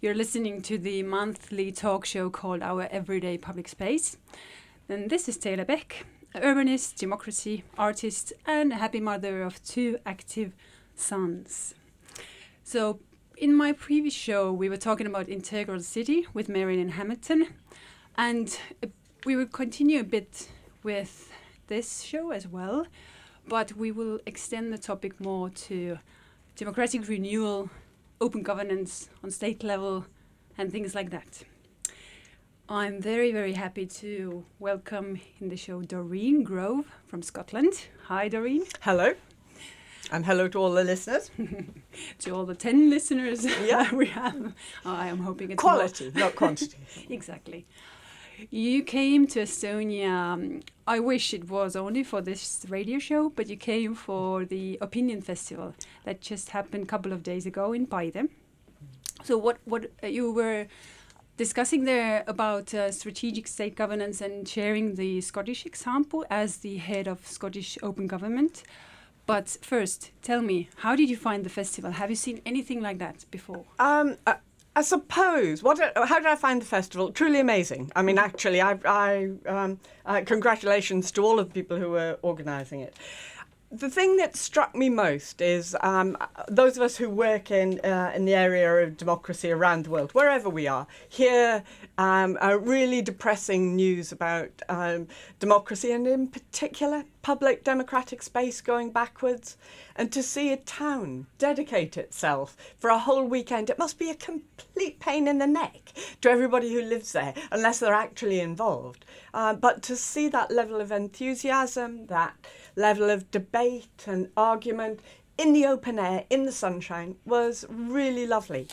You're listening to the monthly talk show called Our Everyday Public Space. And this is Teele Pehk, urbanist, democracy artist, and a happy mother of two active sons. So, in my previous show, we were talking about Integral City with Marilyn Hamilton, and uh, we will continue a bit with this show as well, but we will extend the topic more to democratic renewal open governance on state level and things like that. I'm very, very happy to welcome in the show Doreen Grove from Scotland. Hi, Doreen. Hello. And hello to all the listeners. to all the 10 listeners yeah. we have. I am hoping it's quality, not quantity. exactly. You came to Estonia. Um, I wish it was only for this radio show, but you came for the Opinion Festival that just happened a couple of days ago in Paide. So, what what uh, you were discussing there about uh, strategic state governance and sharing the Scottish example as the head of Scottish Open Government. But first, tell me, how did you find the festival? Have you seen anything like that before? Um, I suppose. What? How did I find the festival? Truly amazing. I mean, actually, I, I um, uh, congratulations to all of the people who were organising it. The thing that struck me most is um, those of us who work in uh, in the area of democracy around the world, wherever we are, hear um, really depressing news about um, democracy and, in particular, public democratic space going backwards and to see a town dedicate itself for a whole weekend, it must be a complete pain in the neck to everybody who lives there, unless they're actually involved. Uh, but to see that level of enthusiasm, that level of debate and argument in the open air, in the sunshine, was really lovely.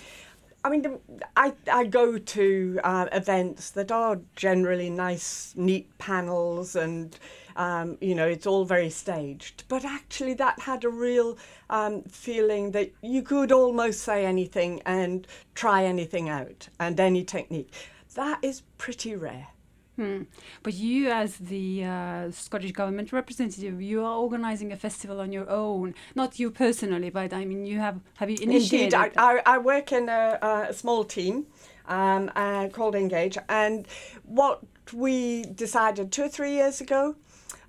I mean, I, I go to uh, events that are generally nice, neat panels and um, you know, it's all very staged. But actually, that had a real um, feeling that you could almost say anything and try anything out and any technique. That is pretty rare. Hmm. But you, as the uh, Scottish government representative, you are organising a festival on your own. Not you personally, but I mean, you have have you initiated? Indeed, I, I, work in a, a small team um, uh, called Engage, and what we decided two or three years ago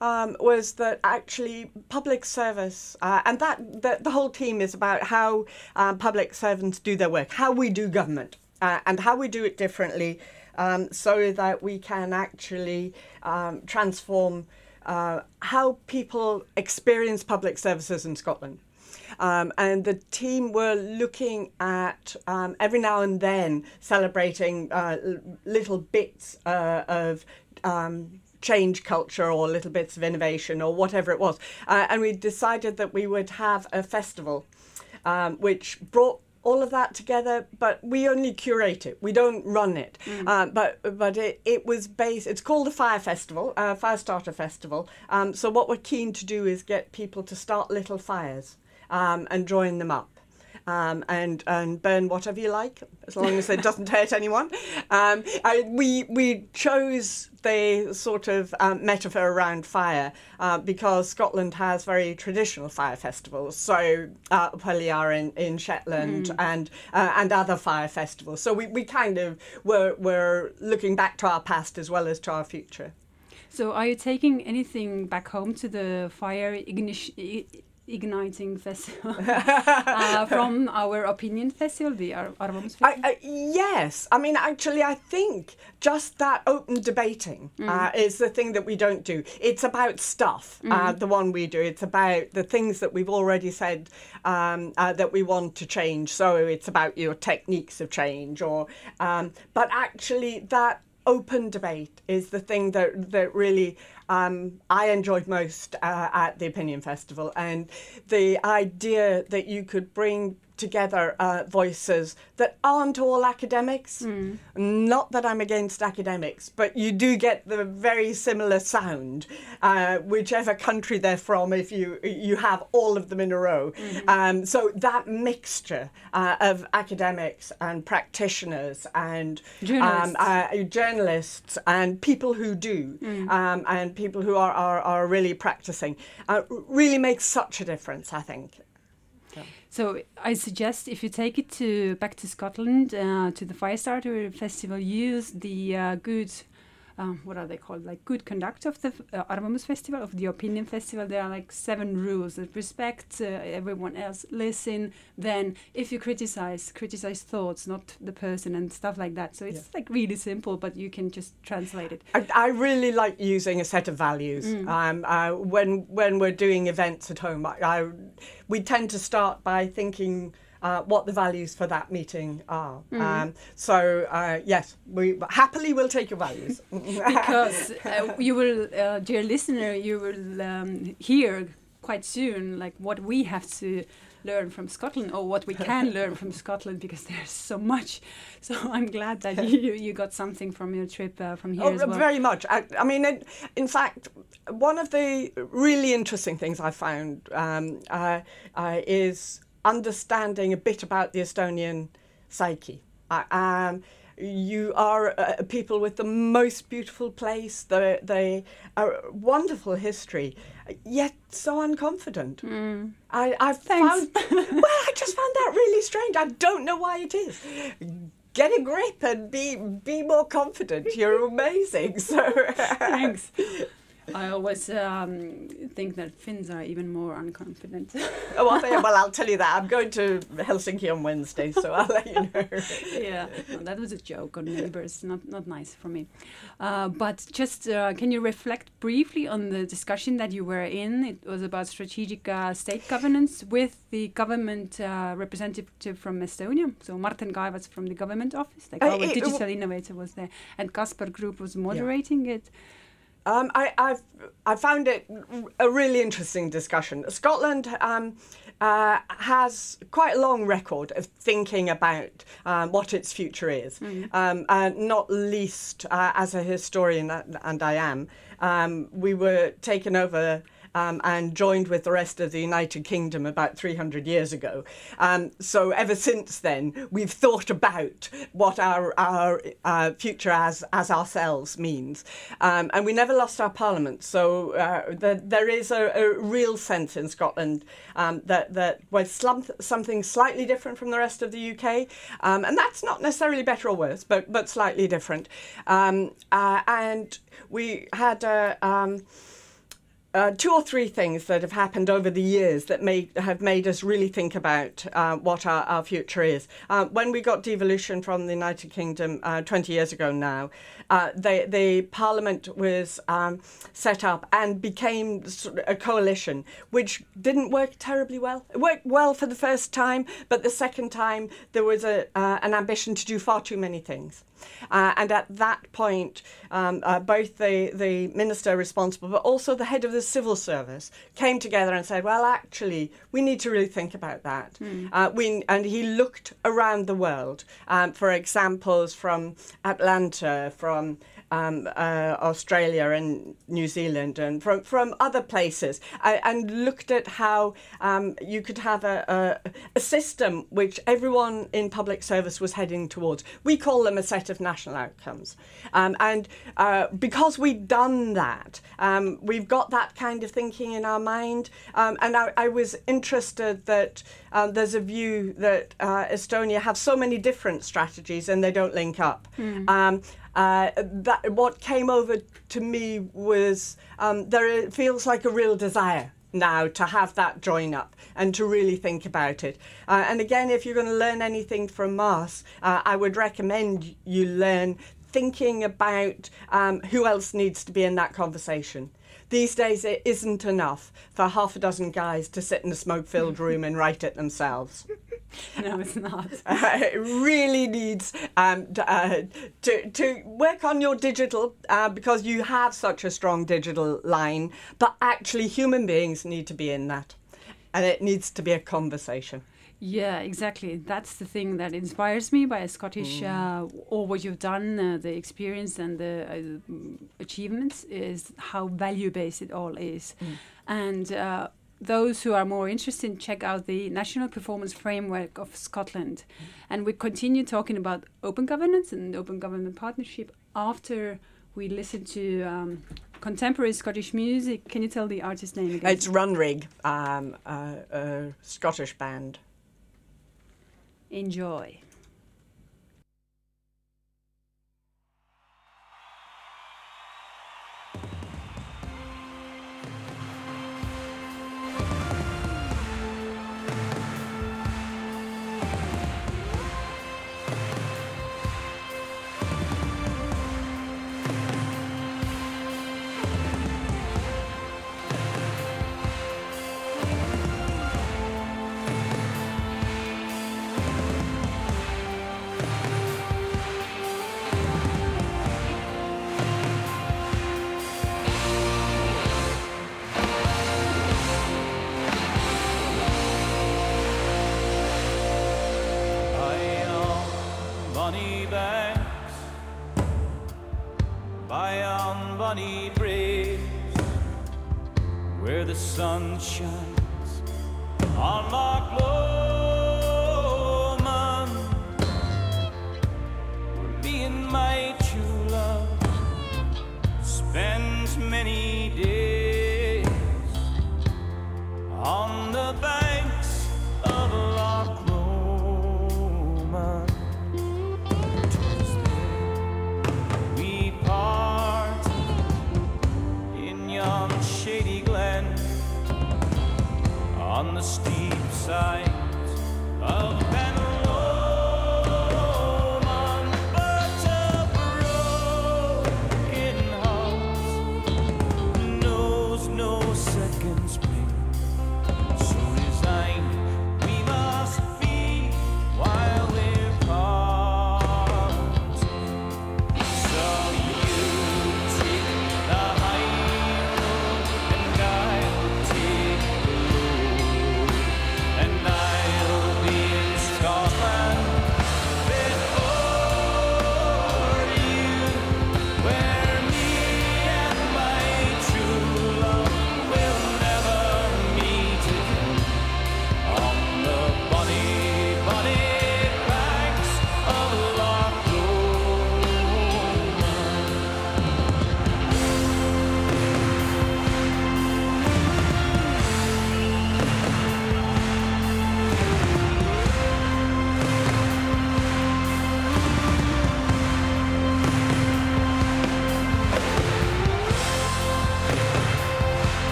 um, was that actually public service, uh, and that the, the, whole team is about how um, public servants do their work, how we do government, uh, and how we do it differently, um, so that we can actually um, transform uh, how people experience public services in Scotland. Um, and the team were looking at um, every now and then celebrating uh, little bits uh, of um, change culture or little bits of innovation or whatever it was. Uh, and we decided that we would have a festival um, which brought all of that together, but we only curate it. We don't run it. Mm. Uh, but but it, it was based. It's called a fire festival, uh, fire starter festival. Um, so what we're keen to do is get people to start little fires um, and join them up um, and and burn whatever you like, as long as it doesn't hurt anyone. Um, I, we we chose the sort of um, metaphor around fire uh, because Scotland has very traditional fire festivals. So uh, in, in Shetland mm. and uh, and other fire festivals. So we, we kind of were were looking back to our past as well as to our future. So, are you taking anything back home to the fire ignition? Igniting festival uh, from our opinion festival, the Ar- Arvamus uh, yes. I mean, actually, I think just that open debating mm. uh, is the thing that we don't do. It's about stuff, mm. uh, the one we do. It's about the things that we've already said um, uh, that we want to change. So it's about your techniques of change, or um, but actually that open debate is the thing that that really um, I enjoyed most uh, at the Opinion Festival, and the idea that you could bring together uh, voices that aren't all academics. Mm. Not that I'm against academics, but you do get the very similar sound, uh, whichever country they're from. If you you have all of them in a row, mm-hmm. um, so that mixture uh, of academics and practitioners and journalists, um, uh, journalists and people who do mm. um, and people who are are, are really practicing uh, really makes such a difference. I think. So I suggest if you take it to back to Scotland uh, to the Firestarter Festival, use the uh, good um, what are they called? Like good conduct of the uh, Arvamus Festival, of the Opinion Festival. There are like seven rules that respect uh, everyone else, listen. Then, if you criticize, criticize thoughts, not the person, and stuff like that. So it's yeah. like really simple, but you can just translate it. I, I really like using a set of values. Mm. Um, uh, when when we're doing events at home, I, I we tend to start by thinking uh, what the values for that meeting are. Mm. Um, so uh, yes, we happily will take your values because uh, you will, uh, dear listener, you will um, hear quite soon like what we have to learn from Scotland or what we can learn from Scotland because there's so much. So I'm glad that you, you got something from your trip uh, from here oh, as well. Very much. I, I mean, it, in fact, one of the really interesting things I found um, uh, uh, is understanding a bit about the Estonian psyche. Um, you are uh, people with the most beautiful place, the, the uh, wonderful history, yet so unconfident. Mm. I, I found, well, I just found that really strange. I don't know why it is. Get a grip and be be more confident. You're amazing. So thanks. I always um, think that Finns are even more unconfident. oh, well, well, I'll tell you that. I'm going to Helsinki on Wednesday, so I'll let you know. yeah, that was a joke on neighbors. Not not nice for me. Uh, but just uh, can you reflect briefly on the discussion that you were in? It was about strategic uh, state governance with the government uh, representative from Estonia. So Martin Kaevats from the government office, like uh, our digital innovator was there, and Kaspar Group was moderating yeah. it. Um, I, I've I found it a really interesting discussion. Scotland um, uh, has quite a long record of thinking about um, what its future is, mm. um, and not least uh, as a historian, and I am. Um, we were taken over um, and joined with the rest of the United Kingdom about 300 years ago. Um, so ever since then, we've thought about what our, our uh, future as, as ourselves means. Um, and we never lost our parliament. So uh, the, there is a, a, real sense in Scotland um, that, that was slump, something slightly different from the rest of the UK. Um, and that's not necessarily better or worse, but, but slightly different. Um, uh, and we had a uh, two or three things that have happened over the years that may have made us really think about uh, what our, our future is. Uh, when we got devolution from the United Kingdom uh, 20 years ago now, uh, the, the parliament was um, set up and became a coalition, which didn't work terribly well. It worked well for the first time, but the second time there was a, uh, an ambition to do far too many things. Uh, and at that point, um, uh, both the, the minister responsible, but also the head of the civil service, came together and said, "Well, actually, we need to really think about that." Mm. Uh, we, and he looked around the world um, for examples from Atlanta, from um, uh, Australia and New Zealand and from, from other places uh, and looked at how um, you could have a, a, a, system which everyone in public service was heading towards. We call them a set of national outcomes. Um, and uh, because we've done that, um, we've got that kind of thinking in our mind. Um, and I, I, was interested that uh, there's a view that uh, Estonia have so many different strategies and they don't link up. Mm. Uh, that what came over to me was um, there it feels like a real desire now to have that join up and to really think about it. Uh, and again, if you're going to learn anything from Mars, uh, I would recommend you learn thinking about um, who else needs to be in that conversation. These days, it isn't enough for half a dozen guys to sit in a smoke filled room and write it themselves. no, it's not. Uh, it really needs um, to, uh, to, to, work on your digital uh, because you have such a strong digital line, but actually, human beings need to be in that. And it needs to be a conversation. Yeah, exactly. That's the thing that inspires me by a Scottish, mm. uh, or what you've done, uh, the experience and the uh, achievements is how value based it all is. Mm. And uh, those who are more interested, check out the National Performance Framework of Scotland. Mm. And we continue talking about open governance and open government partnership after we listen to um, contemporary Scottish music. Can you tell the artist name again? It's Runrig, um, a, a Scottish band. Enjoy. sunny where the sun shines on my glory. side.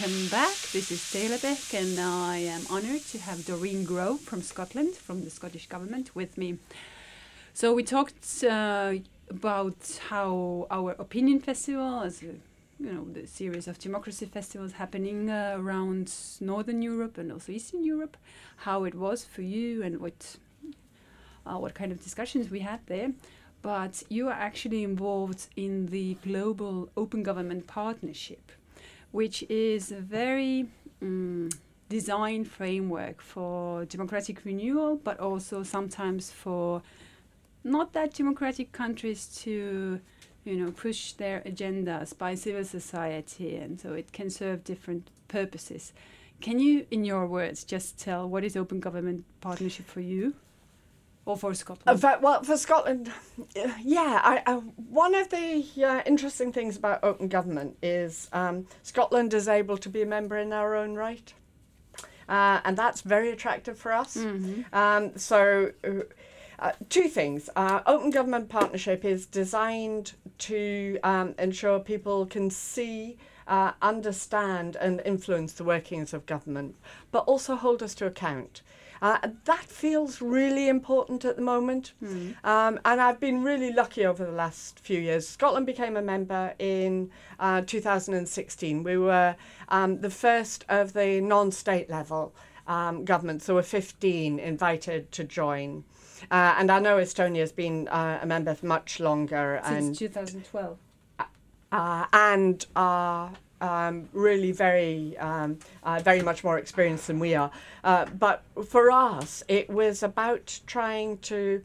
Welcome back. This is Teele Pehk, and I am honoured to have Doreen Grove from Scotland, from the Scottish Government, with me. So we talked uh, about how our Opinion Festival, as a, you know, the series of democracy festivals happening uh, around Northern Europe and also Eastern Europe, how it was for you and what uh, what kind of discussions we had there. But you are actually involved in the Global Open Government Partnership which is a very um, design framework for democratic renewal, but also sometimes for not that democratic countries to you know push their agendas by civil society and so it can serve different purposes. Can you in your words just tell what is open government partnership for you or for Scotland? Uh, well, for Scotland, yeah. I, I, one of the uh, interesting things about open government is um, Scotland is able to be a member in our own right. Uh, and that's very attractive for us. Mm-hmm. Um, so, uh, uh, two things. Uh, Open Government Partnership is designed to um, ensure people can see, uh, understand, and influence the workings of government, but also hold us to account. Uh, that feels really important at the moment. Mm. Um, and I've been really lucky over the last few years. Scotland became a member in uh, 2016. We were um, the first of the non state level um, governments. There were 15 invited to join. Uh, and I know Estonia has been uh, a member for much longer. Since and, 2012. Uh, and um, really very, um, uh, very much more experienced than we are. Uh, but for us, it was about trying to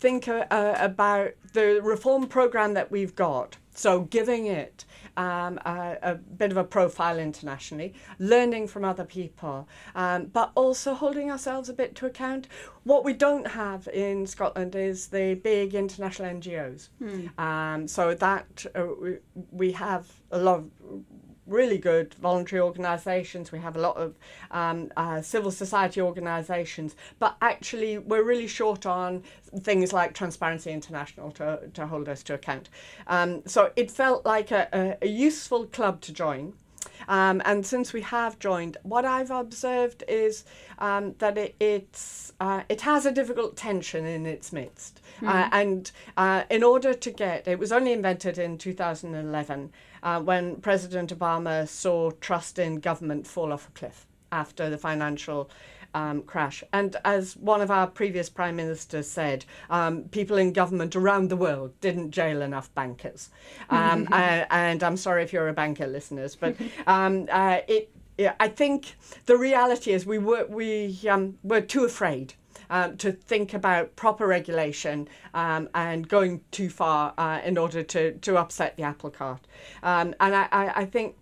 think uh, about the reform program that we've got. So giving it um, a, a, bit of a profile internationally, learning from other people, um, but also holding ourselves a bit to account. What we don't have in Scotland is the big international NGOs. Hmm. Um, so that uh, we, we have a lot of really good voluntary organisations. We have a lot of um, uh, civil society organisations, but actually we're really short on things like Transparency International to, to hold us to account. Um, so it felt like a, a, a useful club to join. Um, and since we have joined, what I've observed is um, that it, it's uh, it has a difficult tension in its midst. Mm. Uh, and uh, in order to get, it was only invented in 2011 uh, when President Obama saw trust in government fall off a cliff after the financial um, crash. And as one of our previous prime ministers said, um, people in government around the world didn't jail enough bankers. Um, uh, and I'm sorry if you're a banker, listeners, but um, uh, it. Yeah, I think the reality is we were we um, were too afraid um, to think about proper regulation um, and going too far uh, in order to, to upset the apple cart. Um, and I, I, I think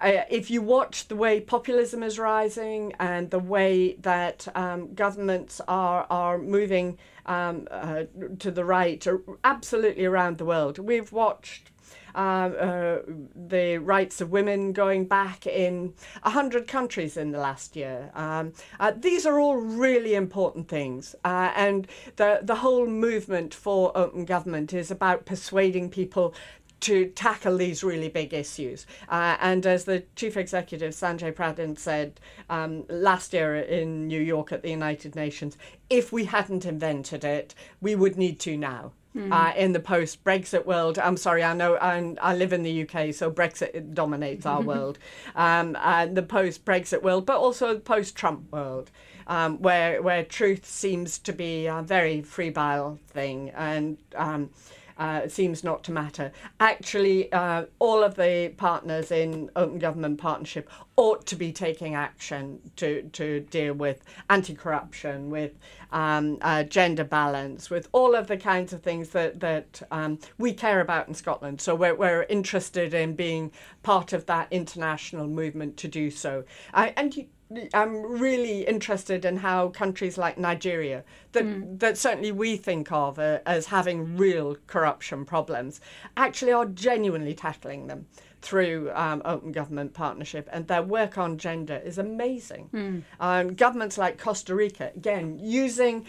uh, if you watch the way populism is rising and the way that um, governments are are moving um, uh, to the right, absolutely around the world, we've watched. Uh, uh, the rights of women going back in 100 countries in the last year. Um, uh, these are all really important things. and the, the whole movement for open government is about persuading people to tackle these really big issues. Uh, and as the chief executive, Sanjay Pradhan, said um, last year in New York at the United Nations, if we hadn't invented it, we would need to now. Mm. Uh, in the post Brexit world, I'm sorry, I know I'm, i live in the UK, so Brexit dominates our world. Um, and the post Brexit world, but also the post Trump world, um, where where truth seems to be a very free-bile thing, and um, uh, seems not to matter. Actually, uh, all of the partners in Open Government Partnership ought to be taking action to, to deal with anti corruption, with um, uh, gender balance, with all of the kinds of things that, that um, we care about in Scotland. So we're, we're interested in being part of that international movement to do so. and you, I'm really interested in how countries like Nigeria, that mm. that certainly we think of uh, as having real corruption problems, actually are genuinely tackling them through um, open government partnership, and their work on gender is amazing. Mm. Um, governments like Costa Rica, again, using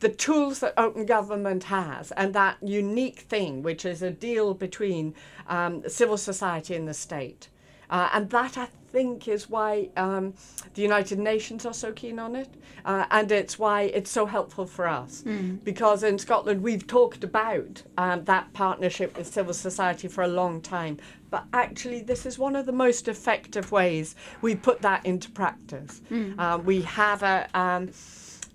the tools that open government has and that unique thing, which is a deal between um, civil society and the state. Uh, and that, I think is why um, the United Nations are so keen on it, uh, and it's why it's so helpful for us. Mm. Because in Scotland, we've talked about um, that partnership with civil society for a long time, but actually, this is one of the most effective ways we put that into practice. Mm. Uh, we have a, um,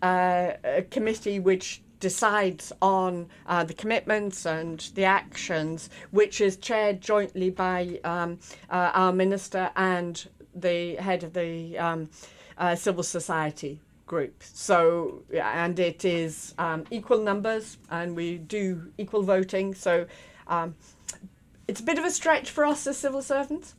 a committee which decides on uh, the commitments and the actions, which is chaired jointly by um, uh, our minister and the head of the um, uh, civil society. group. So, and it is um, equal numbers, and we do equal voting. So, um, it's a bit of a stretch for us as civil servants.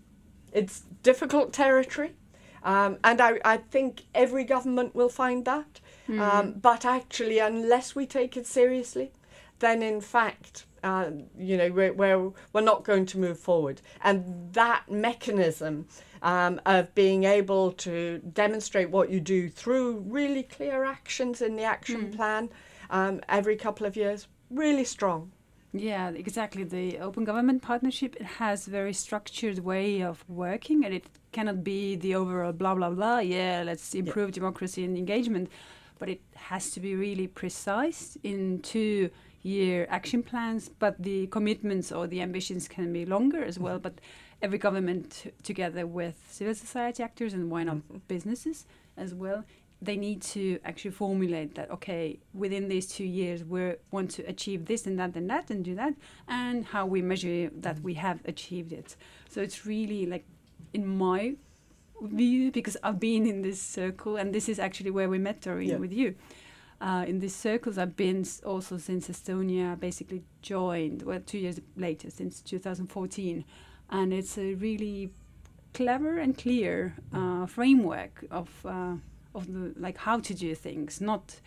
It's difficult territory, um, and I, I think every government will find that. Um, but actually, unless we take it seriously, then in fact, uh, you know, we're, we're, we're not going to move forward. And that mechanism um, of being able to demonstrate what you do through really clear actions in the action plan um, every couple of years, really strong. Yeah, exactly. The open government partnership it has very structured way of working, and it cannot be the overall blah blah blah. Yeah, let's improve democracy and engagement, but it has to be really precise in two year action plans. But the commitments or the ambitions can be longer as well. But every government together with civil society actors and why not mm-hmm. businesses as well they need to actually formulate that okay within these two years we want to achieve this and that and that and do that and how we measure that mm-hmm. we have achieved it so it's really like in my because i've been in this circle and this is actually where we met Doreen Yeah. with you uh, in these circles i've been also since estonia basically joined well two years later since 2014 and it's a really clever and clear uh, framework of uh, of the like how to do things, not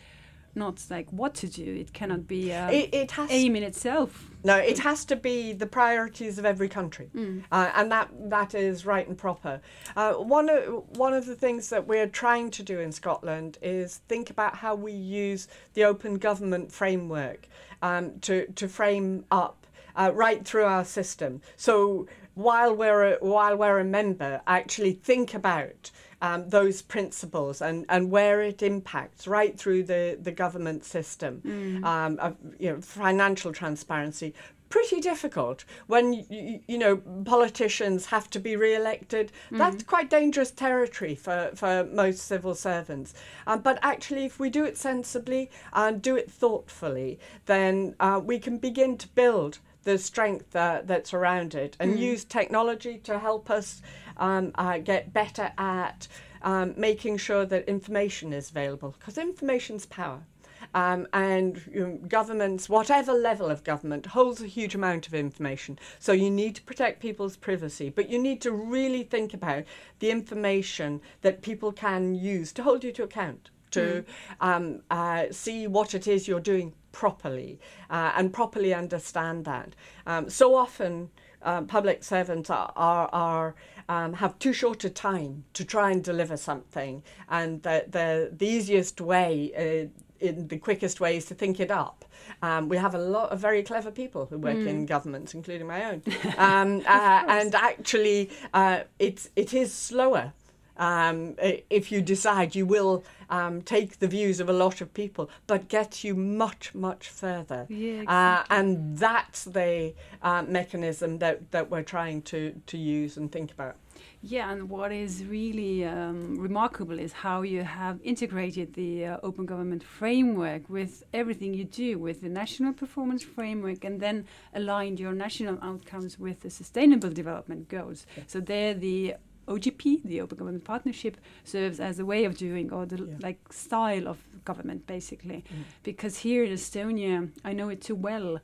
not like what to do. It cannot be a It, it has aim in itself. No, it has to be the priorities of every country, Mm. uh, and that that is right and proper. Uh, one of one of the things that we're trying to do in Scotland is think about how we use the open government framework um, to to frame up uh, right through our system. So while we're a, while we're a member, actually think about. Um, those principles and, and where it impacts right through the, the government system, um, of, you know, financial transparency, pretty difficult when you, you know politicians have to be re-elected. That's quite dangerous territory for, for most civil servants. Um, but actually if we do it sensibly and do it thoughtfully then uh, we can begin to build the strength uh, that's around it and use technology to help us um, uh, get better at um, making sure that information is available because information's power um, and you know, governments, whatever level of government, holds a huge amount of information. So you need to protect people's privacy, but you need to really think about the information that people can use to hold you to account, to um, uh, see what it is you're doing properly uh, and properly understand that. Um, so often, um, public servants are, are, are um, have too short a time to try and deliver something, and the the, the easiest way. Uh, in the quickest way is to think it up. Um, we have a lot of very clever people who work in governments, including my own, um, uh, and actually, uh, it's it is slower. Um, if you decide you will um, take the views of a lot of people, but get you much much further. Yeah, Uh, and that's the uh, mechanism that, that we're trying to, to use and think about. Yeah, and what is really um, remarkable is how you have integrated the uh, open government framework with everything you do, with the national performance framework, and then aligned your national outcomes with the sustainable development goals. So they're the OGP, the Open Government Partnership, serves as a way of doing or the Yeah. like style of government, basically. Because here in Estonia, I know it too well,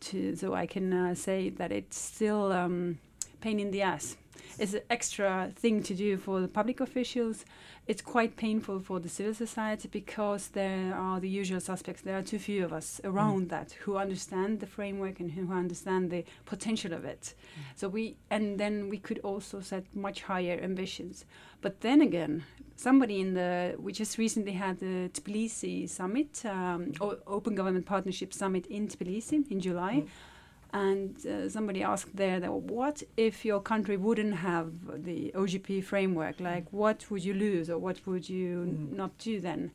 to so I can uh, say that it's still um, pain in the ass. It's an extra thing to do for the public officials. It's quite painful for the civil society because there are the usual suspects. There are too few of us mm. around that who understand the framework and who understand the potential of it. Mm. So we and then we could also set much higher ambitions. But then again, somebody in the we just recently had the Tbilisi summit, um, o- Open Government Partnership Summit in Tbilisi in July. Mm. And uh, somebody asked there that what if your country wouldn't have the OGP framework? Like, what would you lose, or what would you Mm. not do then?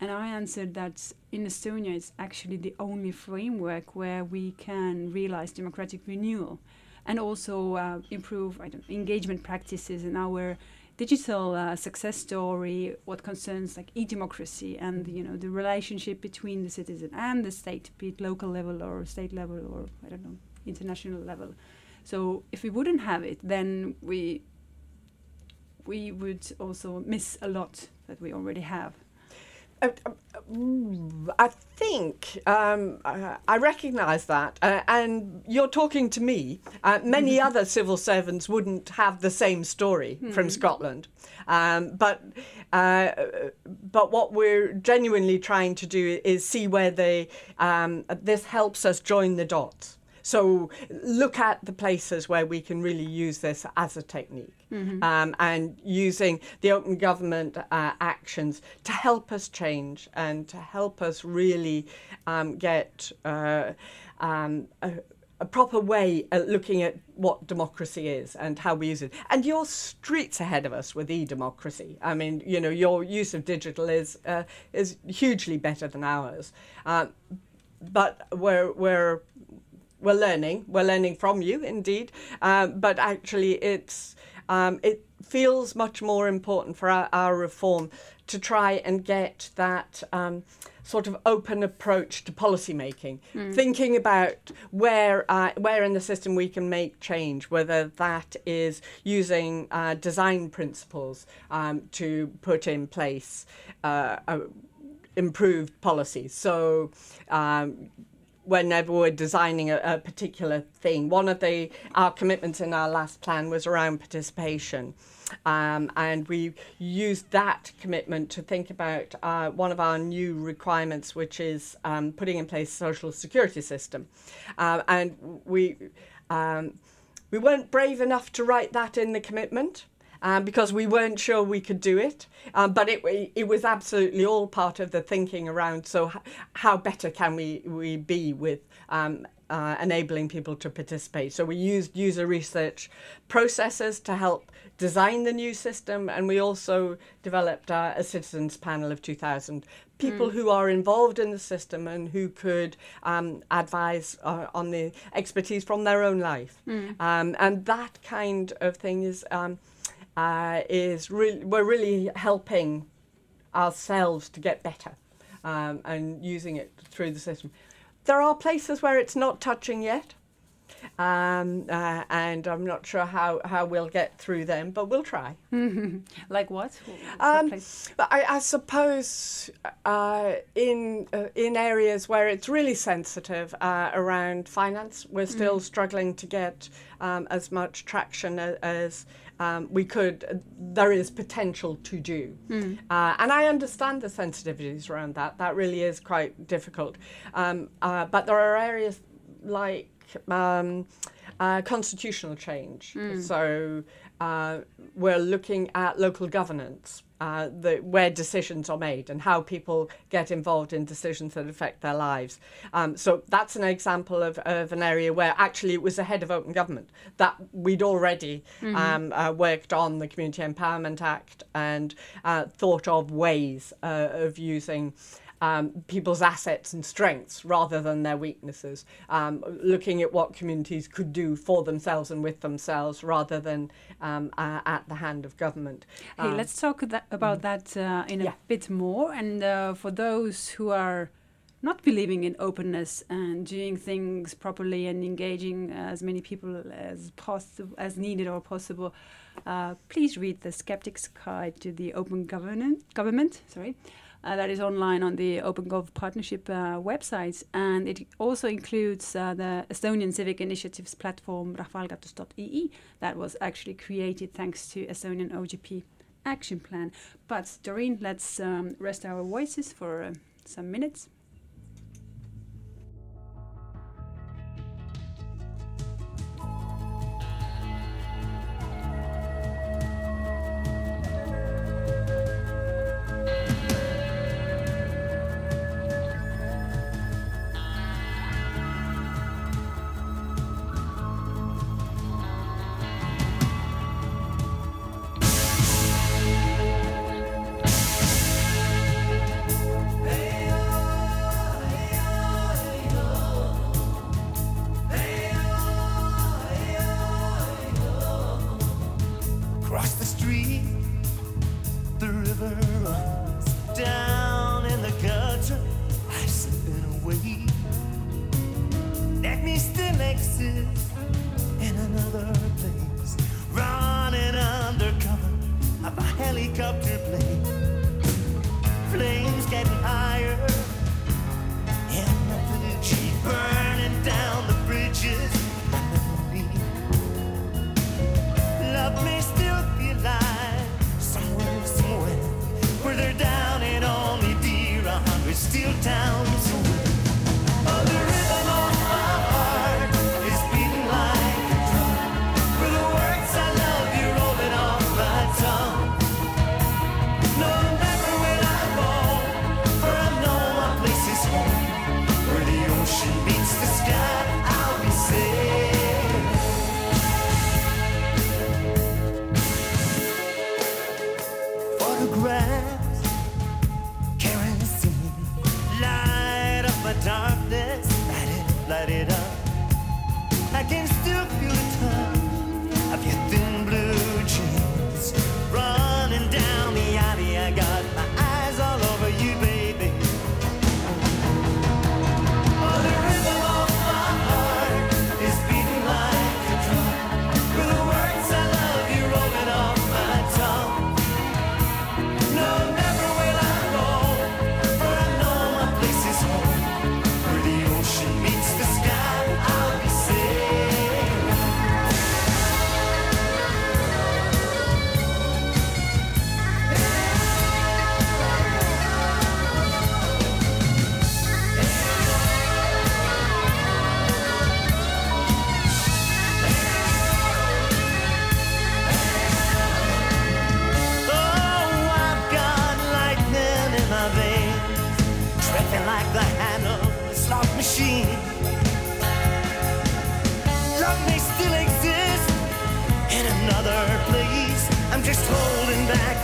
And I answered that in Estonia, it's actually the only framework where we can realize democratic renewal, and also uh, improve I don't, engagement practices in our digital uh, success story. What concerns like e-democracy and you know the relationship between the citizen and the state, be it local level or state level or I don't know international level. So if we wouldn't have it, then we we would also miss a lot that we already have. I think um, uh, I recognise that, uh, and you're talking to me. Uh, many other civil servants wouldn't have the same story mm. from Scotland, um, but uh, but what we're genuinely trying to do is see where they um, this helps us join the dots. So look at the places where we can really use this as a technique mm-hmm. um, and using the open government uh, actions to help us change and to help us really um, get uh, um, a, a proper way at looking at what democracy is and how we use it. And you're streets ahead of us with e-democracy. I mean, you know, your use of digital is uh, is hugely better than ours. Uh, but we're we're we're learning. We're learning from you, indeed. Um, but actually, it's um, it feels much more important for our, our reform to try and get that um, sort of open approach to policy making, mm. thinking about where uh, where in the system we can make change, whether that is using uh, design principles um, to put in place uh, improved policies. So um, whenever we're designing a, a, particular thing. One of the our commitments in our last plan was around participation. Um, and we used that commitment to think about uh, one of our new requirements, which is um, putting in place a social security system. Uh, and we um, we weren't brave enough to write that in the commitment um, because we weren't sure we could do it. Um, but it, it was absolutely all part of the thinking around so h- how better can we, we be with um, uh, enabling people to participate. So we used user research processes to help design the new system, and we also developed uh, a citizens panel of 2,000 people mm. who are involved in the system and who could um, advise uh, on the expertise from their own life. Mm. Um, and that kind of thing is um, uh, is really we're really helping ourselves to get better um, and using it through the system. There are places where it's not touching yet. Um, uh, and I'm not sure how, how we'll get through them, but we'll try. like what? Um, I, I, suppose uh, in uh, in areas where it's really sensitive uh, around finance, we're still mm. struggling to get um, as much traction as, as um, we could, there is potential to do. Mm. Uh, and I understand the sensitivities around that. That really is quite difficult. Um, uh, but there are areas like um, uh, constitutional change. Mm. So uh, we're looking at local governance uh, the, where decisions are made and how people get involved in decisions that affect their lives. Um, so that's an example of, of an area where actually it was ahead of open government that we'd already mm-hmm. um, uh, worked on the Community Empowerment Act and uh, thought of ways uh, of using um, people's assets and strengths rather than their weaknesses, um, looking at what communities could do for themselves and with themselves rather than um, uh, at the hand of government. Hey, um, let's talk that, about mm. that uh, in a yeah. bit more. And uh, for those who are not believing in openness and doing things properly and engaging as many people as possible as needed or possible, uh, please read the Skeptic's Guide to the Open Government. Government, sorry uh, that is online on the OpenGov partnership uh, websites. And it also includes uh, the Estonian Civic Initiatives platform rahvaalgatus.ee that was actually created thanks to Estonian OGP action plan. But Doreen, let's um, rest our voices for uh, some minutes.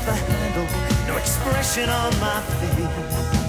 Handle, no expression on my face.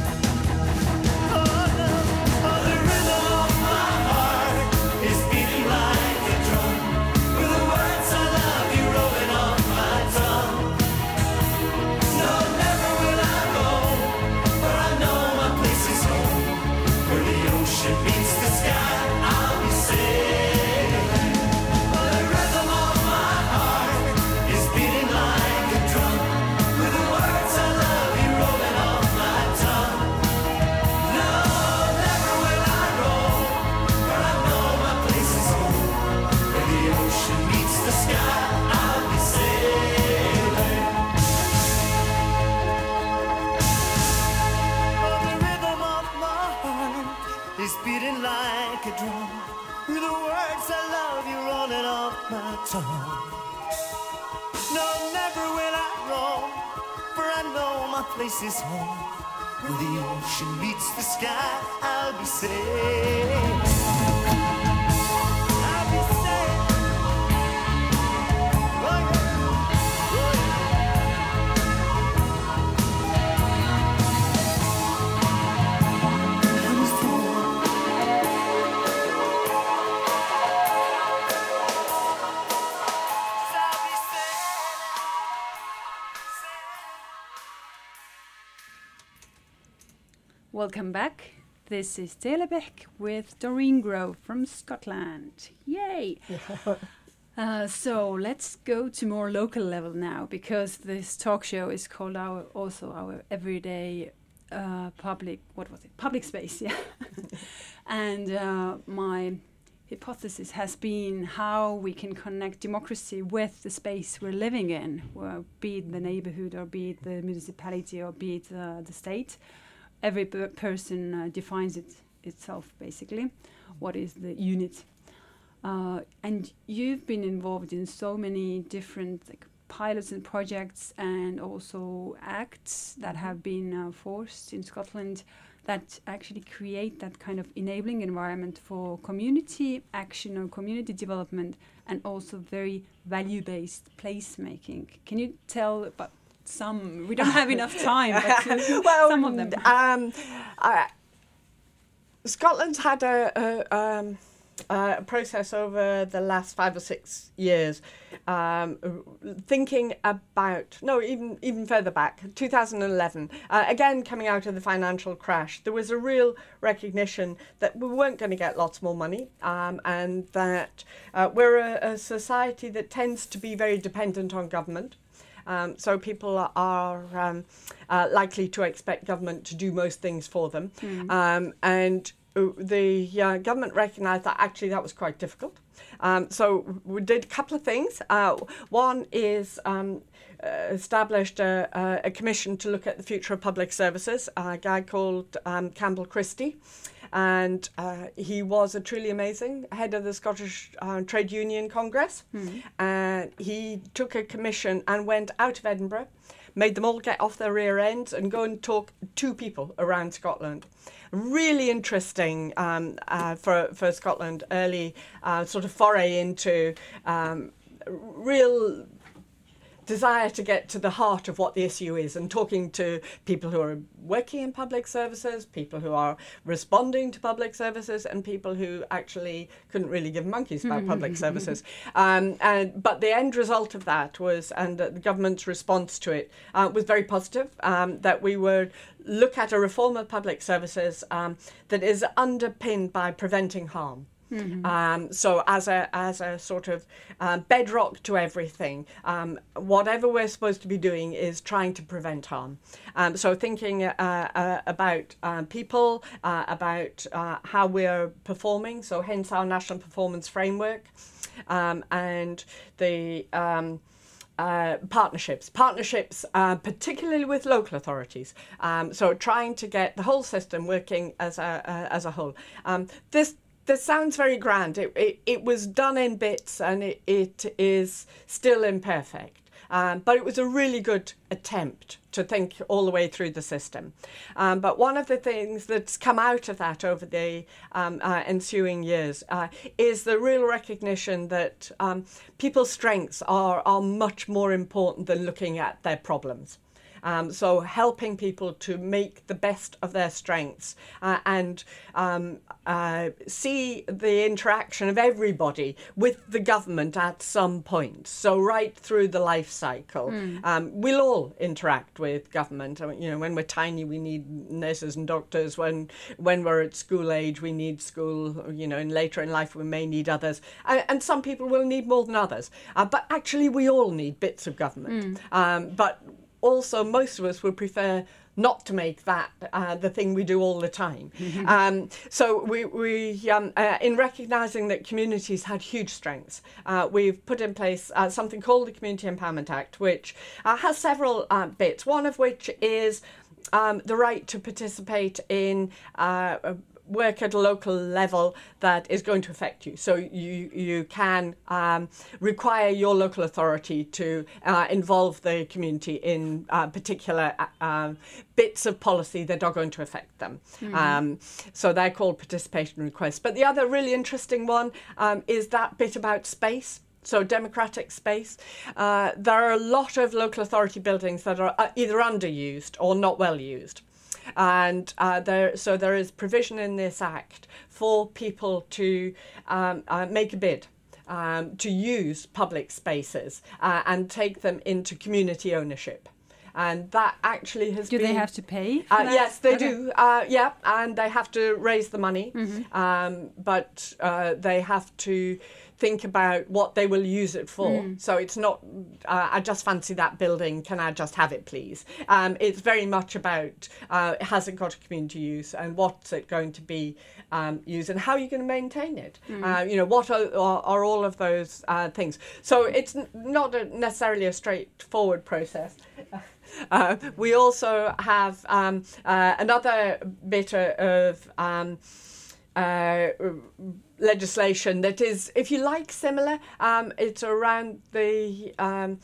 No, never will I roam, for I know my place is home. Where the ocean meets the sky, I'll be safe. Welcome back. This is Teele Pehk with Doreen Grove from Scotland. Yay! Uh, so let's go to more local level now because this talk show is called our also our everyday uh, public what was it public space yeah and uh, my hypothesis has been how we can connect democracy with the space we're living in well, be it the neighborhood or be it the municipality or be it uh, the state every per- person uh, defines it itself basically what is the unit uh, and you've been involved in so many different like pilots and projects and also acts that have been uh, forced in Scotland that actually create that kind of enabling environment for community action or community development and also very value-based placemaking. Can you tell about some? We don't have enough time, but uh, well, some of them. Um, uh, Scotland's had a, a, um, a process over the last five or six years, um, thinking about no, even even further back, 2011. Uh, again, coming out of the financial crash, there was a real recognition that we weren't going to get lots more money, um, and that uh, we're a, a society that tends to be very dependent on government. Um, so people are- um, uh, likely to expect government to do most things for them. Um, and the uh, government recognised that actually that was quite difficult. Um, so we did a couple of things. Uh, one is um, uh, established a, a, a, commission to look at the future of public services, a guy called um, Campbell Christie. And uh, he was a truly amazing head of the Scottish uh, Trade Union Congress. Mm-hmm. And he took a commission and went out of Edinburgh, made them all get off their rear ends and go and talk to people around Scotland. Really interesting um, uh, for, for Scotland, early uh, sort of foray into um, real desire to get to the heart of what the issue is and talking to people who are working in public services, people who are responding to public services, and people who actually couldn't really give monkeys about public services. Um, and but the end result of that was, and the government's response to it uh, was very positive. Um, that we would look at a reform of public services um, that is underpinned by preventing harm. Mm-hmm. Um, so as a as a sort of uh, bedrock to everything, um, whatever we're supposed to be doing is trying to prevent harm. Um, so thinking uh, uh, about uh, people, uh, about uh, how we're performing. So hence our national performance framework, um, and the. Um, uh, partnerships, partnerships, uh, particularly with local authorities. Um, so trying to get the whole system working as a uh, as a whole. Um, this this sounds very grand. It, it, it was done in bits and it, it is still imperfect. Um, but it was a really good attempt to think all the way through the system. Um, but one of the things that's come out of that over the um, uh, ensuing years uh, is the real recognition that um, people's strengths are, are much more important than looking at their problems. Um, so helping people to make the best of their strengths uh, and um, uh, see the interaction of everybody with the government at some point. So right through the life cycle, mm. um, we'll all interact with government. I mean, you know, when we're tiny, we need nurses and doctors. When when we're at school age, we need school. You know, and later in life, we may need others. And, and some people will need more than others. Uh, but actually, we all need bits of government. Mm. but also most of us would prefer not to make that uh, the thing we do all the time. Mm-hmm. Um, so we, we um, uh, in recognising that communities had huge strengths, uh, we've put in place uh, something called the Community Empowerment Act, which uh, has several uh, bits. One of which is um, the right to participate in work at a local level that is going to affect you. So you you can um, require your local authority to uh, involve the community in uh, particular uh, um, bits of policy that are going to affect them. Mm-hmm. Um, so they're called participation requests. But the other really interesting one um, is that bit about space. So democratic space. Uh, there are a lot of local authority buildings that are uh, either underused or not well used and uh, there so there is provision in this act for people to um, uh, make a bid. Um, to use public spaces uh, and take them into community ownership and that actually has do been, they have to pay uh, yes they okay. do uh, yeah and they have to raise the money mm-hmm. um, but uh, they have to think about what they will use it for. Mm. So it's not, uh, I just fancy that building, can I just have it, please? Um, it's very much about uh, has it got a community use and what's it going to be um, used and how are you going to maintain it? Mm. Uh, you know, what are, are, are all of those uh, things? So it's not a, necessarily a straightforward process. Uh, we also have um, uh, another bit of um, uh, legislation that is, if you like, similar. Um, it's around the um,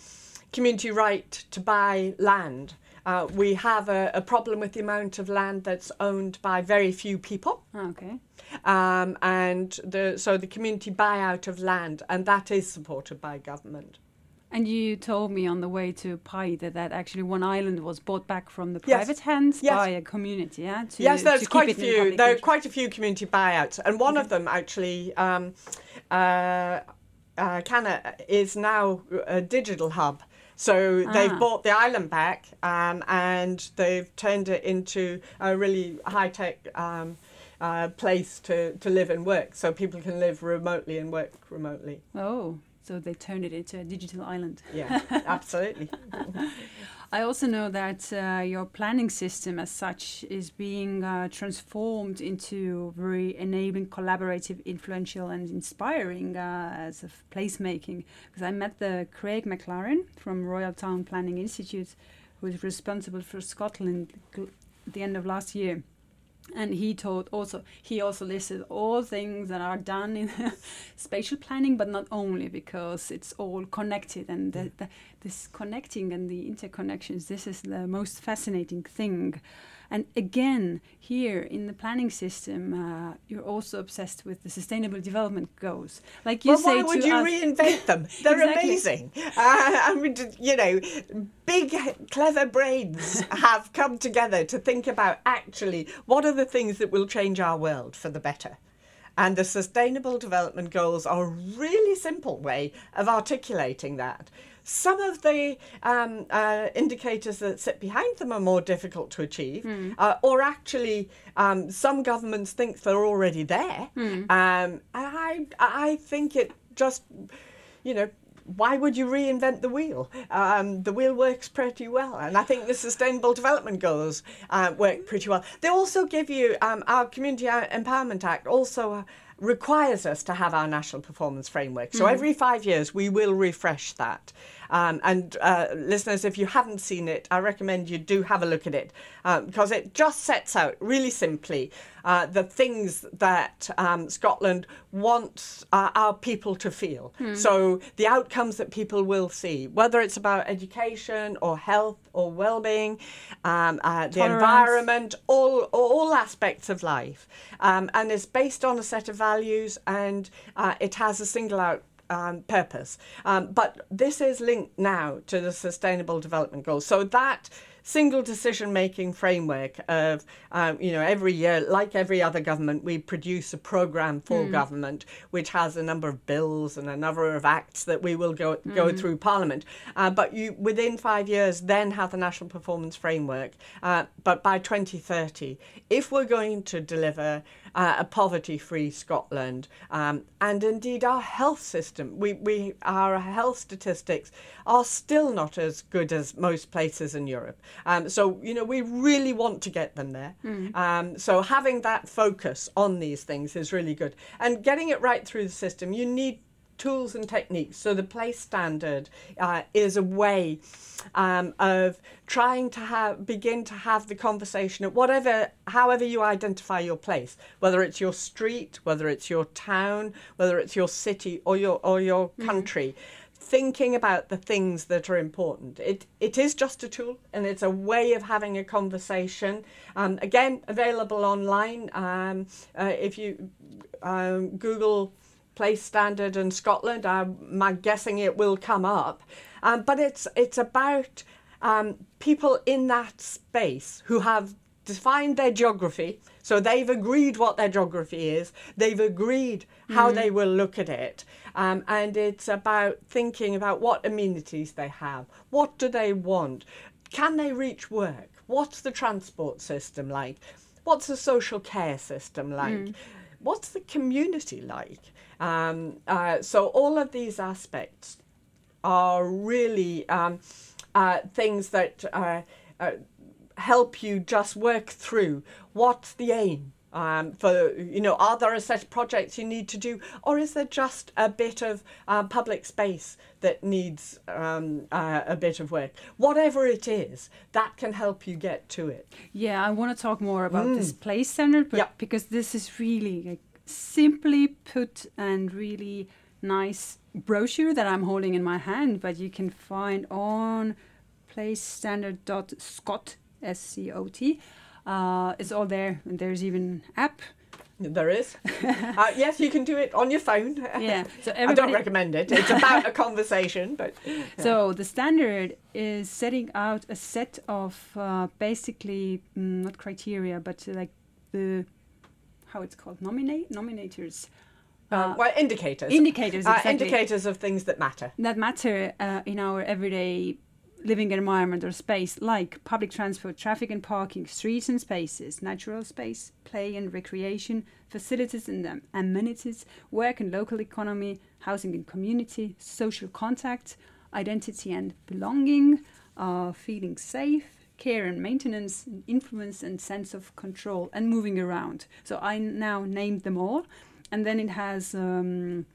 community right to buy land. Uh, we have a, a, problem with the amount of land that's owned by very few people. Okay. Um, and the, so the community buyout of land, and that is supported by government. And you told me on the way to Paide that actually one island was bought back from the private yes. hands yes. by a community. Yeah. To, yes, there's quite a few. There are quite a few community buyouts, and one okay. of them actually, um, uh, uh, Canna is now a digital hub. So ah. they've bought the island back, um, and they've turned it into a really high tech. Um, uh, place to, to live and work, so people can live remotely and work remotely. Oh, so they turned it into a digital island. Yeah, absolutely. I also know that uh, your planning system, as such, is being uh, transformed into very enabling, collaborative, influential, and inspiring uh, as of placemaking. Because I met the Craig McLaren from Royal Town Planning Institute, who is responsible for Scotland at the end of last year and he told also he also listed all things that are done in spatial planning but not only because it's all connected and the, mm. the, this connecting and the interconnections this is the most fascinating thing and again here in the planning system uh, you're also obsessed with the sustainable development goals like you well, say why would to you us- reinvent them? They're Exactly. amazing. Uh, I mean, you know, big, clever brains have come together to think about actually what are the things that will change our world for the better. And the Sustainable Development Goals are a really simple way of articulating that. Some of the um, uh, indicators that sit behind them are more difficult to achieve, uh, or actually, um, some governments think they're already there. Um, and I, I think it just, you know, why would you reinvent the wheel? Um, the wheel works pretty well, and I think the Sustainable Development Goals uh, work pretty well. They also give you um, our Community Empowerment Act also. Uh, requires us to have our national performance framework. So every five years we will refresh that. Um, and uh, listeners, if you haven't seen it, I recommend you do have a look at it um, because it just sets out really simply uh, the things that um, Scotland wants uh, our people to feel. So the outcomes that people will see, whether it's about education or health or well-being, um, uh, the environment, all all aspects of life, um, and it's based on a set of values, and uh, it has a single out um, purpose. Um, but this is linked now to the Sustainable Development Goals. So that single decision making framework of, um, you know, every year, like every other government, we produce a program for government which has a number of bills and a number of acts that we will go go through Parliament. Uh, but you within five years then have the National Performance Framework. Uh, but by 2030, if we're going to deliver uh, a poverty-free Scotland, um, and indeed our health system. We, we our health statistics are still not as good as most places in Europe. Um, so you know we really want to get them there. Um, so having that focus on these things is really good, and getting it right through the system. You need tools and techniques. So the place standard uh, is a way um, of trying to have begin to have the conversation at whatever, however you identify your place, whether it's your street, whether it's your town, whether it's your city or your or your country. Thinking about the things that are important. It it is just a tool, and it's a way of having a conversation. Um, again, available online. Um, uh, if you um, Google place standard in Scotland. I'm, I'm guessing it will come up, um, but it's it's about um, people in that space who have defined their geography. So they've agreed what their geography is. They've agreed how they will look at it, um, and it's about thinking about what amenities they have. What do they want? Can they reach work? What's the transport system like? What's the social care system like? What's the community like? Um, uh, so all of these aspects are really um, uh, things that uh, uh, help you just work through what's the aim. Um, for you know, are there a set of projects you need to do, or is there just a bit of uh, public space that needs um, uh, a bit of work? Whatever it is, that can help you get to it. Yeah, I want to talk more about this place standard, but Yeah. because this is really like, simply put and really nice brochure that I'm holding in my hand, but you can find on placestandard.scot, S C O T. Uh, it's all there. And there's even app. There is. uh, yes, you can do it on your phone. Yeah. So I don't recommend it. It's about a conversation, but So the standard is setting out a set of uh, basically mm, not criteria, but like the how it's called nominate nominators. um, well, indicators. Indicators, Uh, exactly. indicators of things that matter. that matter uh, in our everyday living environment or space like public transport, traffic and parking, streets and spaces, natural space, play and recreation, facilities and amenities, work and local economy, housing and community, social contact, identity and belonging, uh, feeling safe, care and maintenance, influence and sense of control, and moving around. So I now named them all, and then it has. Um,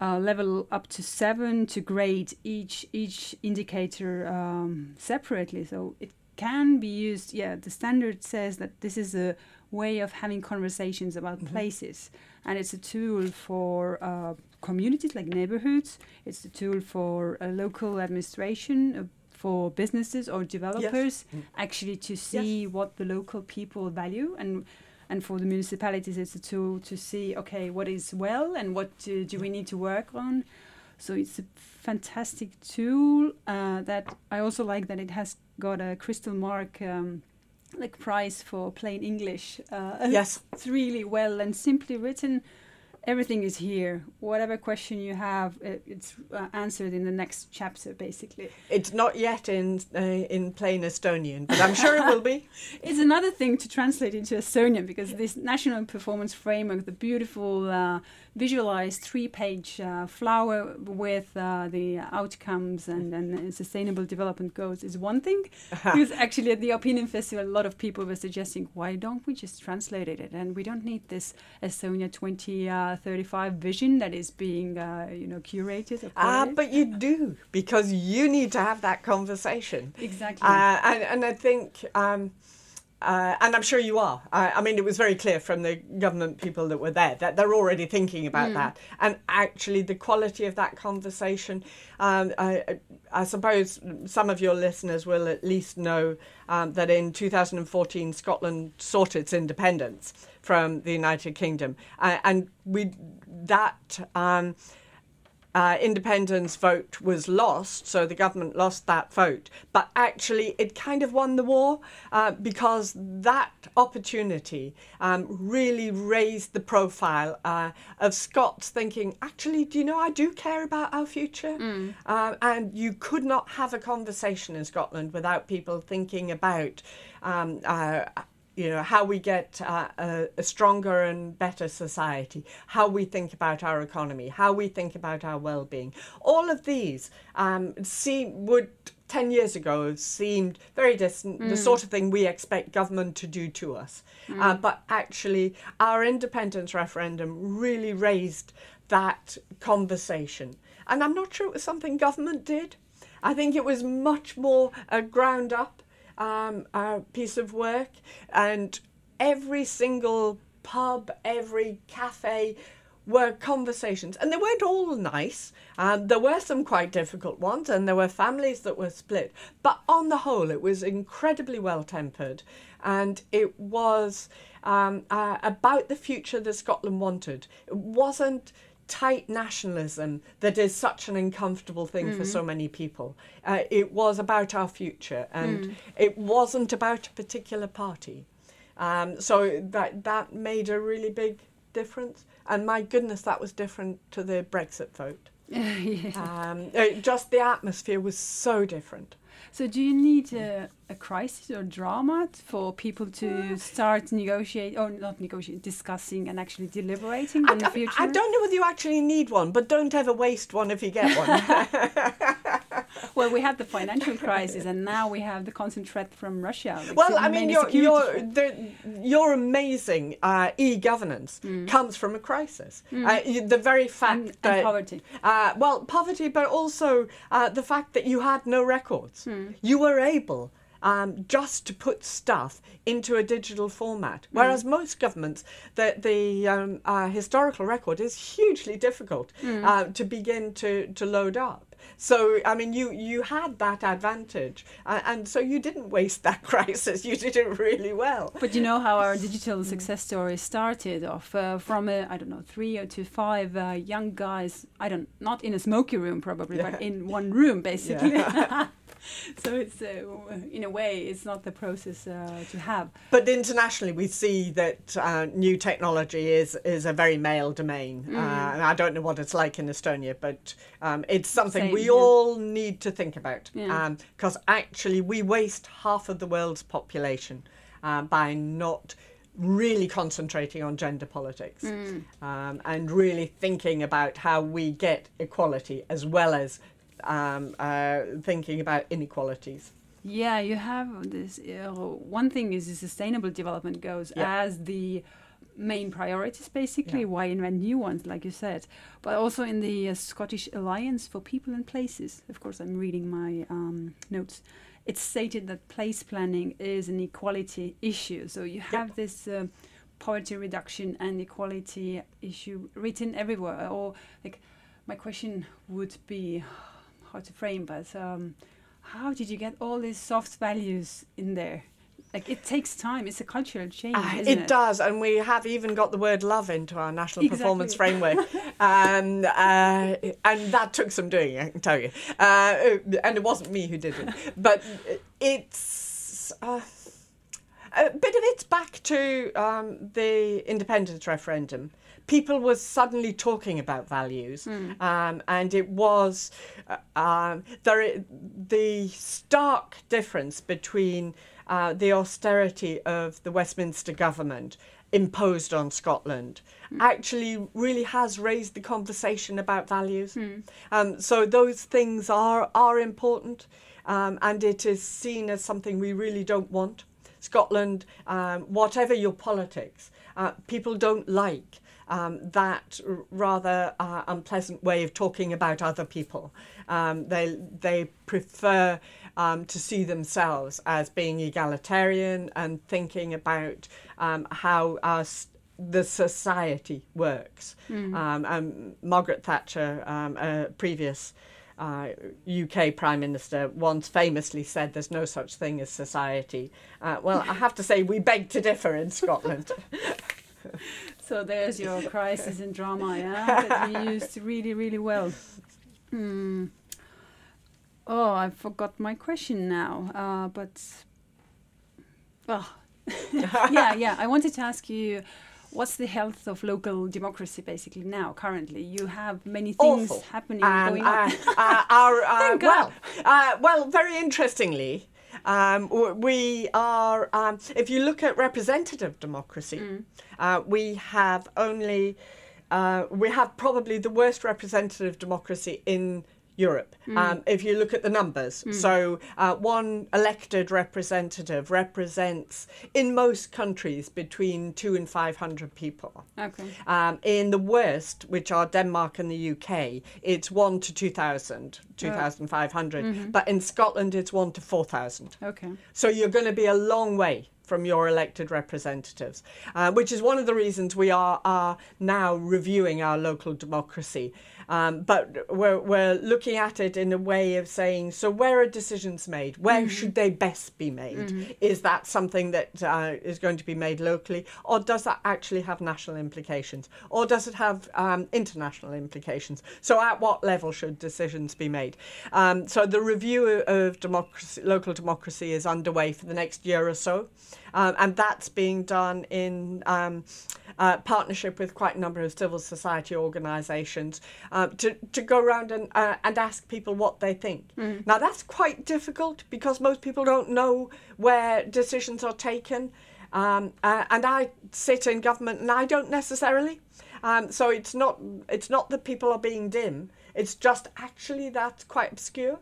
uh, level up to seven to grade each each indicator um, separately. So it can be used. Yeah, the standard says that this is a way of having conversations about Mhm. places, and it's a tool for uh, communities like neighborhoods. It's a tool for uh, local administration. Uh, for businesses or developers, Mm. actually to see what the local people value, and and for the municipalities, it's a tool to see okay what is well and what uh, do we need to work on. So it's a fantastic tool uh, that I also like that it has got a crystal mark um, like prize for plain English. Uh, Yes. it's really well and simply written. Everything is here. Whatever question you have, it, it's uh, answered in the next chapter, basically. It's not yet in uh, in plain Estonian, but I'm sure it will be. It's another thing to translate into Estonian because this national performance framework, the beautiful uh, visualized three-page uh, flower with uh, the outcomes and, and sustainable development goals is one thing. because actually at the Opinion Festival, a lot of people were suggesting, why don't we just translate it? And we don't need this Estonia 2035 vision that is being, uh, you know, curated. Ah, but you do because you need to have that conversation. exactly. Uh, and, and I think, um, uh, and I'm sure you are. I, I mean, it was very clear from the government people that were there that they're already thinking about Mm. that. And actually, the quality of that conversation, um, I, I suppose some of your listeners will at least know um, that in 2014, Scotland sought its independence from the United Kingdom. Uh, and we that. Um, uh, independence vote was lost, so the government lost that vote. But actually, it kind of won the war uh, because that opportunity um, really raised the profile uh, of Scots thinking, actually, do you know, I do care about our future. Uh, and you could not have a conversation in Scotland without people thinking about. Um, uh, you know how we get uh, a, a stronger and better society how we think about our economy how we think about our well-being. All of these um, seem would 10 years ago have seemed very distant the sort of thing we expect government to do to us. Uh, but actually our independence referendum really raised that conversation. And i'm not sure it was something government did. I think it was much more uh, ground up um, uh, piece of work, and every single pub, every cafe were conversations, and they weren't all nice. Um, there were some quite difficult ones, and there were families that were split. But on the whole, it was incredibly well tempered, and it was um, uh, about the future that Scotland wanted. It wasn't tight nationalism that is such an uncomfortable thing for so many people. Uh, it was about our future, and it wasn't about a particular party. Um, so that that made a really big difference. And my goodness, that was different to the Brexit vote. yeah. Um, uh, just the atmosphere was so different. So, do you need a, a crisis or drama for people to uh, start negotiate or not negotiate, discussing and actually deliberating I, the future? I don't know whether you actually need one, but don't ever waste one if you get one. Well, we had the financial crisis, and now we have the constant threat from Russia. Well, I mean, your your your amazing uh, e-governance comes from a crisis. Uh, the very fact and, that and poverty. Uh, well, poverty, but also uh, the fact that you had no records. You were able um, just to put stuff into a digital format, whereas most governments, the, the um, uh, historical record is hugely difficult uh, to begin to, to load up. So, I mean, you, you had that advantage, uh, and so you didn't waste that crisis. You did it really well. But you know how our digital success story started off uh, from a, I don't know three or to five uh, young guys. I don't not in a smoky room probably, Yeah. but in one room basically. so it's uh, in a way it's not the process uh, to have. But internationally, we see that uh, new technology is is a very male domain. Mm. Uh, and I don't know what it's like in Estonia, but um, it's something Same, we yeah. all need to think about. Yeah. Because actually, we waste half of the world's population uh, by not really concentrating on gender politics Mm. um, and really thinking about how we get equality as well as um, uh, thinking about inequalities. Yeah, you have this. Uh, one thing is the sustainable development goals Yeah. as the main priorities, basically. Yeah. Why invent new ones, like you said? But also in the uh, Scottish Alliance for People and Places. Of course, I'm reading my um, notes. It's stated that place planning is an equality issue. So you have this. Uh, poverty reduction and equality issue written everywhere or like my question would be hard to frame but um, how did you get all these soft values in there? Like it takes time. It's a cultural change, isn't it, it? does, and we have even got the word love into our national Exactly. performance framework, um, uh, and that took some doing, I can tell you. Uh, and it wasn't me who did it, but it's. Uh, a bit of it's back to um, the independence referendum. People were suddenly talking about values, um, and it was uh, um, there. The stark difference between uh, the austerity of the Westminster government imposed on Scotland actually really has raised the conversation about values. Um, so those things are are important, um, and it is seen as something we really don't want. Scotland, um, whatever your politics, uh, people don't like um, that rather uh, unpleasant way of talking about other people. Um, they they prefer um, to see themselves as being egalitarian and thinking about um, how our the society works. Um, and Margaret Thatcher, um, a previous uh, UK Prime Minister, once famously said there's no such thing as society. Uh, well, I have to say, we beg to differ in Scotland. So there's your crisis and drama, yeah, that you used really, really well. Hmm. Oh, I forgot my question now. Uh, but oh, yeah, yeah. I wanted to ask you, what's the health of local democracy basically now? Currently, you have many things Awful. happening Um, going on. uh, uh, our, uh, Thank well, uh, well, very interestingly, um, we are, um, if you look at representative democracy, Mm. uh, we have only, uh, we have probably the worst representative democracy in Europe. Mm. Um, if you look at the numbers, so uh, one elected representative represents in most countries between two and five hundred people. okay. Um, in the West, which are Denmark and the UK, it's 1 to 2,000, 2,500. But in Scotland, it's 1 to 4,000. Okay. So you're going to be a long way from your elected representatives, uh, which is one of the reasons we are, are now reviewing our local democracy. Um, but we're, we're looking at it in a way of saying, so where are decisions made? Where should they best be made? Is that something that uh, is going to be made locally, or does that actually have national implications, or does it have um, international implications? So at what level should decisions be made? Um, so the review of democracy, local democracy is underway for the next year or so. Um, and that's being done in um, uh, partnership with quite a number of civil society organisations um, to, to go around and, uh, and ask people what they think. Now, that's quite difficult because most people don't know where decisions are taken. Um, uh, and I sit in government and I don't necessarily. Um, so it's not, it's not that people are being dim, it's just actually that's quite obscure.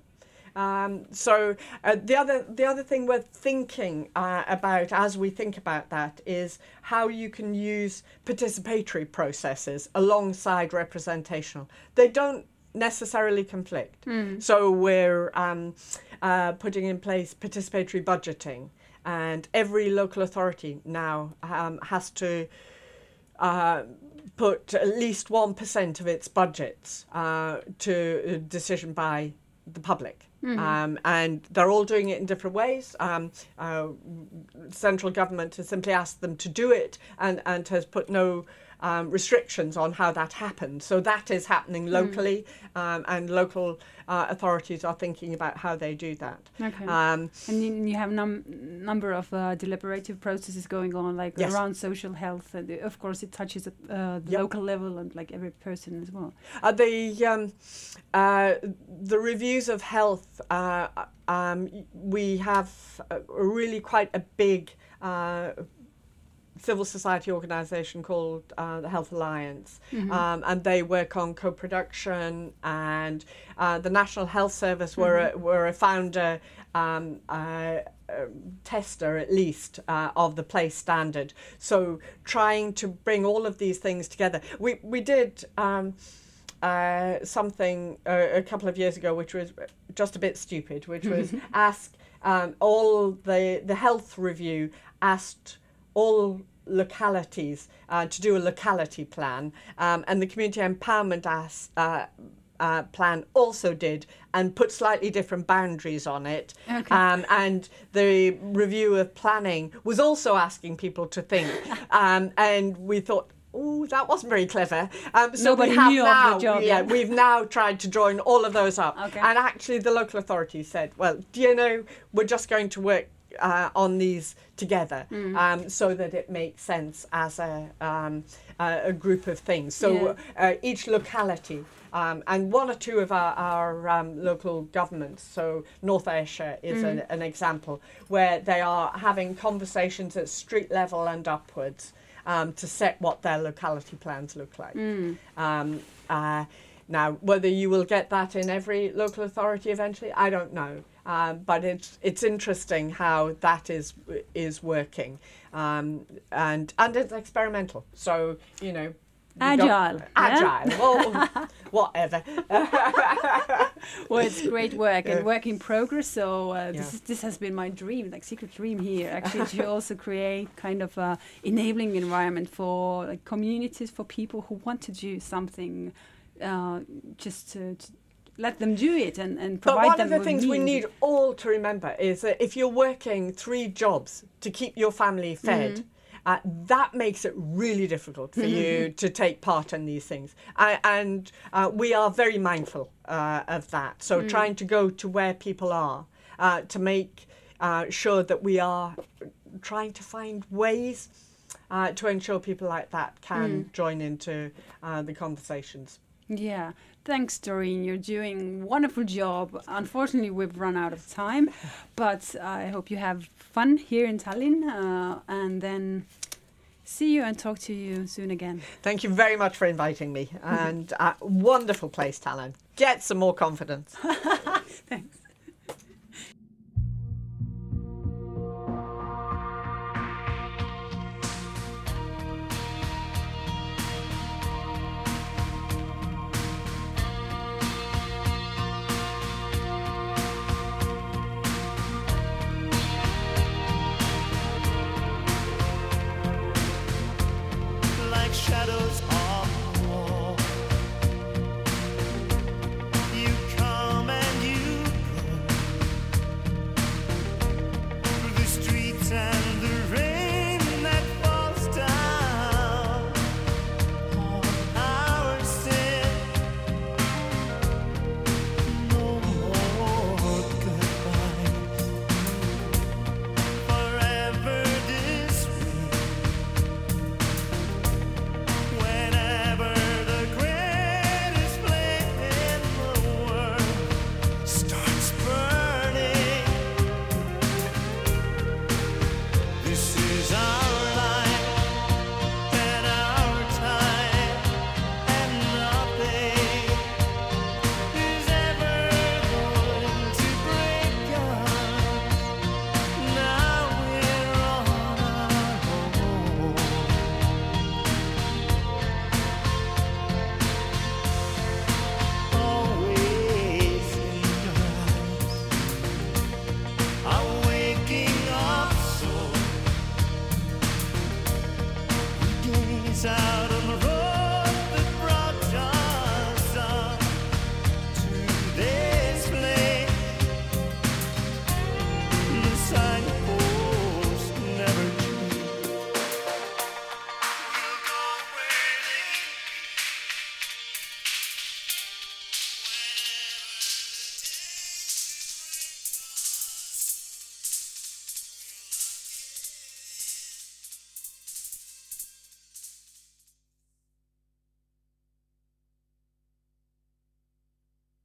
Um, so uh, the other the other thing we're thinking uh, about as we think about that is how you can use participatory processes alongside representational. They don't necessarily conflict. So we're um, uh, putting in place participatory budgeting, and every local authority now um, has to uh, put at least 1% of its budgets uh, to decision by the public. Um, and they're all doing it in different ways. Um, uh, central government has simply asked them to do it and, and has put no um, restrictions on how that happens. So that is happening Mm. locally, um, and local uh, authorities are thinking about how they do that. Okay. Um, and you, you have num number of uh, deliberative processes going on, like Yes. around social health, and of course it touches uh, the Yep. local level and like every person as well. Uh, the um, uh, the reviews of health, uh, um, we have a, a really quite a big uh, civil society organisation called uh, the Health Alliance, um, and they work on co-production. And uh, the National Health Service were a, were a founder. Um, uh, um, tester at least uh, of the place standard so trying to bring all of these things together we we did um, uh, something uh, a couple of years ago, which was just a bit stupid, which was ask um, all the the health review asked all localities uh, to do a locality plan, um, and the community empowerment as, uh, uh, plan also did and put slightly different boundaries on it. Okay. Um, and the review of planning was also asking people to think, um, and we thought. Oh, that wasn't very clever. Um, so Nobody we have knew of the now, job, yeah. we've now tried to join all of those up. Okay. And actually, the local authorities said, well, do you know, we're just going to work uh, on these together Mm. um, so that it makes sense as a, um, a, a group of things. So uh, each locality, um, and one or two of our, our um, local governments, so North Ayrshire is an, an example, where they are having conversations at street level and upwards um, to set what their locality plans look like. Um, uh, now, whether you will get that in every local authority eventually, I don't know. Um, but it's it's interesting how that is is working, um, and and it's experimental. So you know, don't- Agile, yeah? agile. Well, whatever. Well, it's great work and work in progress. So uh, this Yeah. is, this has been my dream, like secret dream here, actually, to also create kind of a enabling environment for like communities for people who want to do something, uh, just to, to let them do it and and provide them But one them of the things we need all to remember is that if you're working three jobs to keep your family fed, Mm-hmm. uh, that makes it really difficult for you to take part in these things. I, and uh, we are very mindful uh, of that. Mm. So trying to go to where people are uh, to make uh, sure that we are trying to find ways. Uh, to ensure people like that can Mm. join into uh, the conversations. Yeah, thanks, Doreen. You're doing a wonderful job. Unfortunately, we've run out of time, but I hope you have fun here in Tallinn, uh, and then see you and talk to you soon again. Thank you very much for inviting me. And uh, wonderful place, Tallinn. Get some more confidence. Thanks.